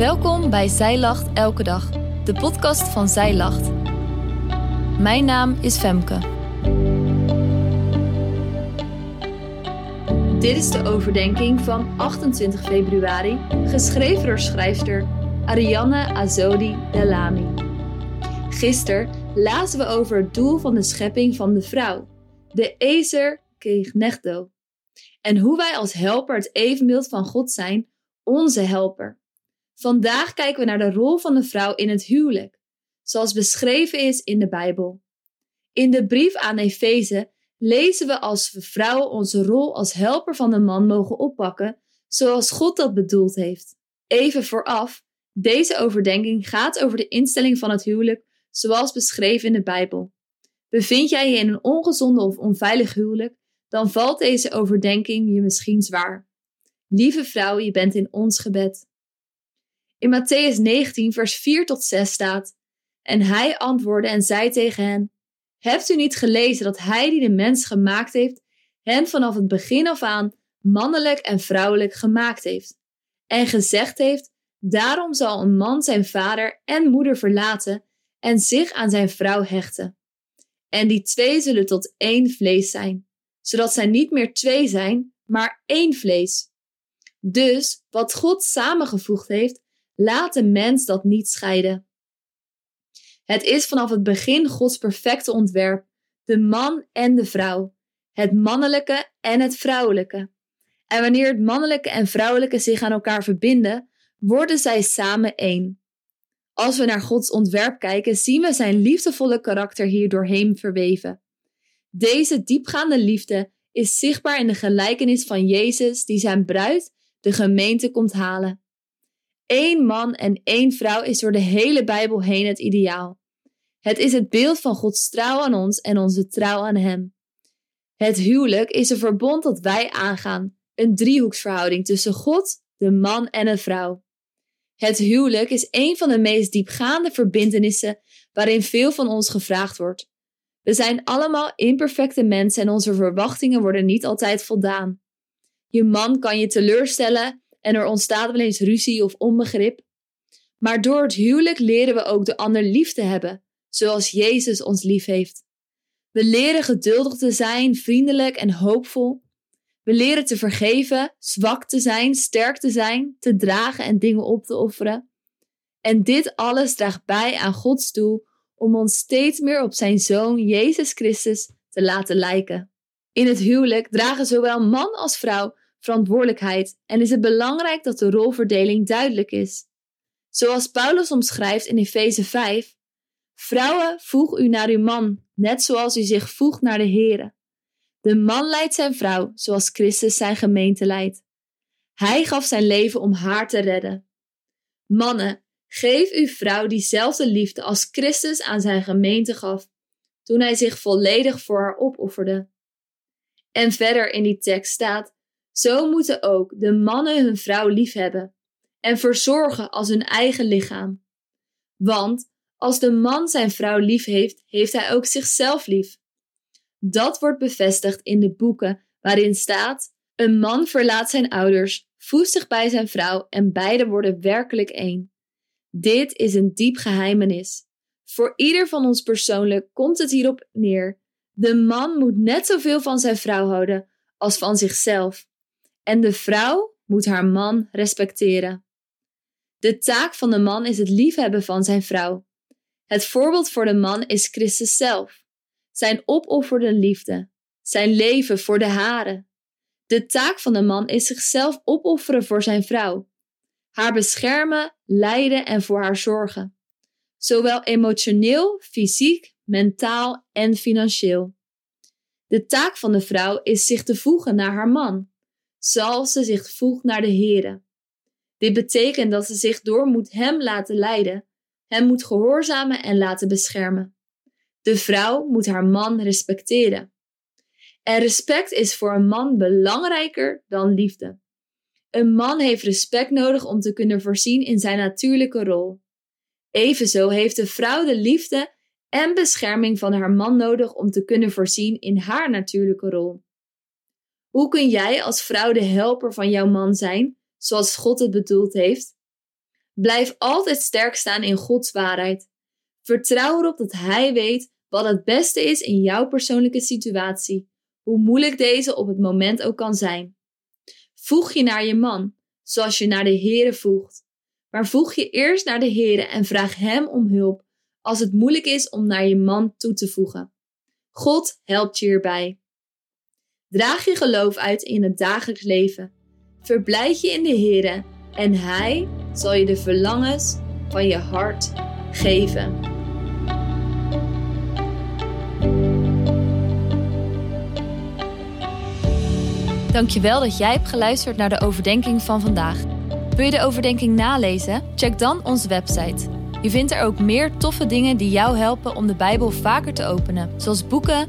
Welkom bij Zij Lacht Elke Dag, de podcast van Zij Lacht. Mijn naam is Femke. Dit is de overdenking van 28 februari, geschreven door schrijfster Arianne Azodi Delami. Gisteren lazen we over het doel van de schepping van de vrouw, de Ezer Kegnechdo, en hoe wij als helper het evenbeeld van God zijn, onze helper. Vandaag kijken we naar de rol van de vrouw in het huwelijk, zoals beschreven is in de Bijbel. In de brief aan Efeze lezen we als we vrouwen onze rol als helper van de man mogen oppakken, zoals God dat bedoeld heeft. Even vooraf, deze overdenking gaat over de instelling van het huwelijk, zoals beschreven in de Bijbel. Bevind jij je in een ongezonde of onveilig huwelijk, dan valt deze overdenking je misschien zwaar. Lieve vrouw, je bent in ons gebed. In Matthäus 19, vers 4 tot 6 staat: En hij antwoordde en zei tegen hen: Hebt u niet gelezen dat hij die de mens gemaakt heeft, hen vanaf het begin af aan mannelijk en vrouwelijk gemaakt heeft? En gezegd heeft: Daarom zal een man zijn vader en moeder verlaten en zich aan zijn vrouw hechten. En die twee zullen tot één vlees zijn, zodat zij niet meer twee zijn, maar één vlees. Dus wat God samengevoegd heeft, Laat de mens dat niet scheiden. Het is vanaf het begin Gods perfecte ontwerp, de man en de vrouw, het mannelijke en het vrouwelijke. En wanneer het mannelijke en vrouwelijke zich aan elkaar verbinden, worden zij samen één. Als we naar Gods ontwerp kijken, zien we zijn liefdevolle karakter hier doorheen verweven. Deze diepgaande liefde is zichtbaar in de gelijkenis van Jezus die zijn bruid, de gemeente, komt halen. Eén man en één vrouw is door de hele Bijbel heen het ideaal. Het is het beeld van Gods trouw aan ons en onze trouw aan Hem. Het huwelijk is een verbond dat wij aangaan, een driehoeksverhouding tussen God, de man en de vrouw. Het huwelijk is een van de meest diepgaande verbindenissen waarin veel van ons gevraagd wordt. We zijn allemaal imperfecte mensen en onze verwachtingen worden niet altijd voldaan. Je man kan je teleurstellen en er ontstaat wel eens ruzie of onbegrip. Maar door het huwelijk leren we ook de ander lief te hebben, zoals Jezus ons lief heeft. We leren geduldig te zijn, vriendelijk en hoopvol. We leren te vergeven, zwak te zijn, sterk te zijn, te dragen en dingen op te offeren. En dit alles draagt bij aan Gods doel om ons steeds meer op zijn Zoon Jezus Christus te laten lijken. In het huwelijk dragen zowel man als vrouw verantwoordelijkheid en is het belangrijk dat de rolverdeling duidelijk is. Zoals Paulus omschrijft in Efeze 5: Vrouwen, voeg u naar uw man, net zoals u zich voegt naar de Here. De man leidt zijn vrouw, zoals Christus zijn gemeente leidt. Hij gaf zijn leven om haar te redden. Mannen, geef uw vrouw diezelfde liefde als Christus aan zijn gemeente gaf, toen hij zich volledig voor haar opofferde. En verder in die tekst staat zo moeten ook de mannen hun vrouw liefhebben en verzorgen als hun eigen lichaam. Want als de man zijn vrouw lief heeft, heeft hij ook zichzelf lief. Dat wordt bevestigd in de boeken waarin staat: Een man verlaat zijn ouders, voegt zich bij zijn vrouw en beiden worden werkelijk één. Dit is een diep geheimenis. Voor ieder van ons persoonlijk komt het hierop neer. De man moet net zoveel van zijn vrouw houden als van zichzelf en de vrouw moet haar man respecteren. De taak van de man is het liefhebben van zijn vrouw. Het voorbeeld voor de man is Christus zelf, zijn opofferde liefde, zijn leven voor de haren. De taak van de man is zichzelf opofferen voor zijn vrouw, haar beschermen, leiden en voor haar zorgen, zowel emotioneel, fysiek, mentaal en financieel. De taak van de vrouw is zich te voegen naar haar man, zoals ze zich voegt naar de Here. Dit betekent dat ze zich door moet hem laten leiden, hem moet gehoorzamen en laten beschermen. De vrouw moet haar man respecteren. En respect is voor een man belangrijker dan liefde. Een man heeft respect nodig om te kunnen voorzien in zijn natuurlijke rol. Evenzo heeft de vrouw de liefde en bescherming van haar man nodig om te kunnen voorzien in haar natuurlijke rol. Hoe kun jij als vrouw de helper van jouw man zijn, zoals God het bedoeld heeft? Blijf altijd sterk staan in Gods waarheid. Vertrouw erop dat Hij weet wat het beste is in jouw persoonlijke situatie, hoe moeilijk deze op het moment ook kan zijn. Voeg je naar je man, zoals je naar de Heere voegt. Maar voeg je eerst naar de Heere en vraag Hem om hulp als het moeilijk is om naar je man toe te voegen. God helpt je hierbij. Draag je geloof uit in het dagelijks leven. Verblijd je in de Heere en Hij zal je de verlangens van je hart geven. Dankjewel dat jij hebt geluisterd naar de overdenking van vandaag. Wil je de overdenking nalezen? Check dan onze website. Je vindt er ook meer toffe dingen die jou helpen om de Bijbel vaker te openen, zoals boeken,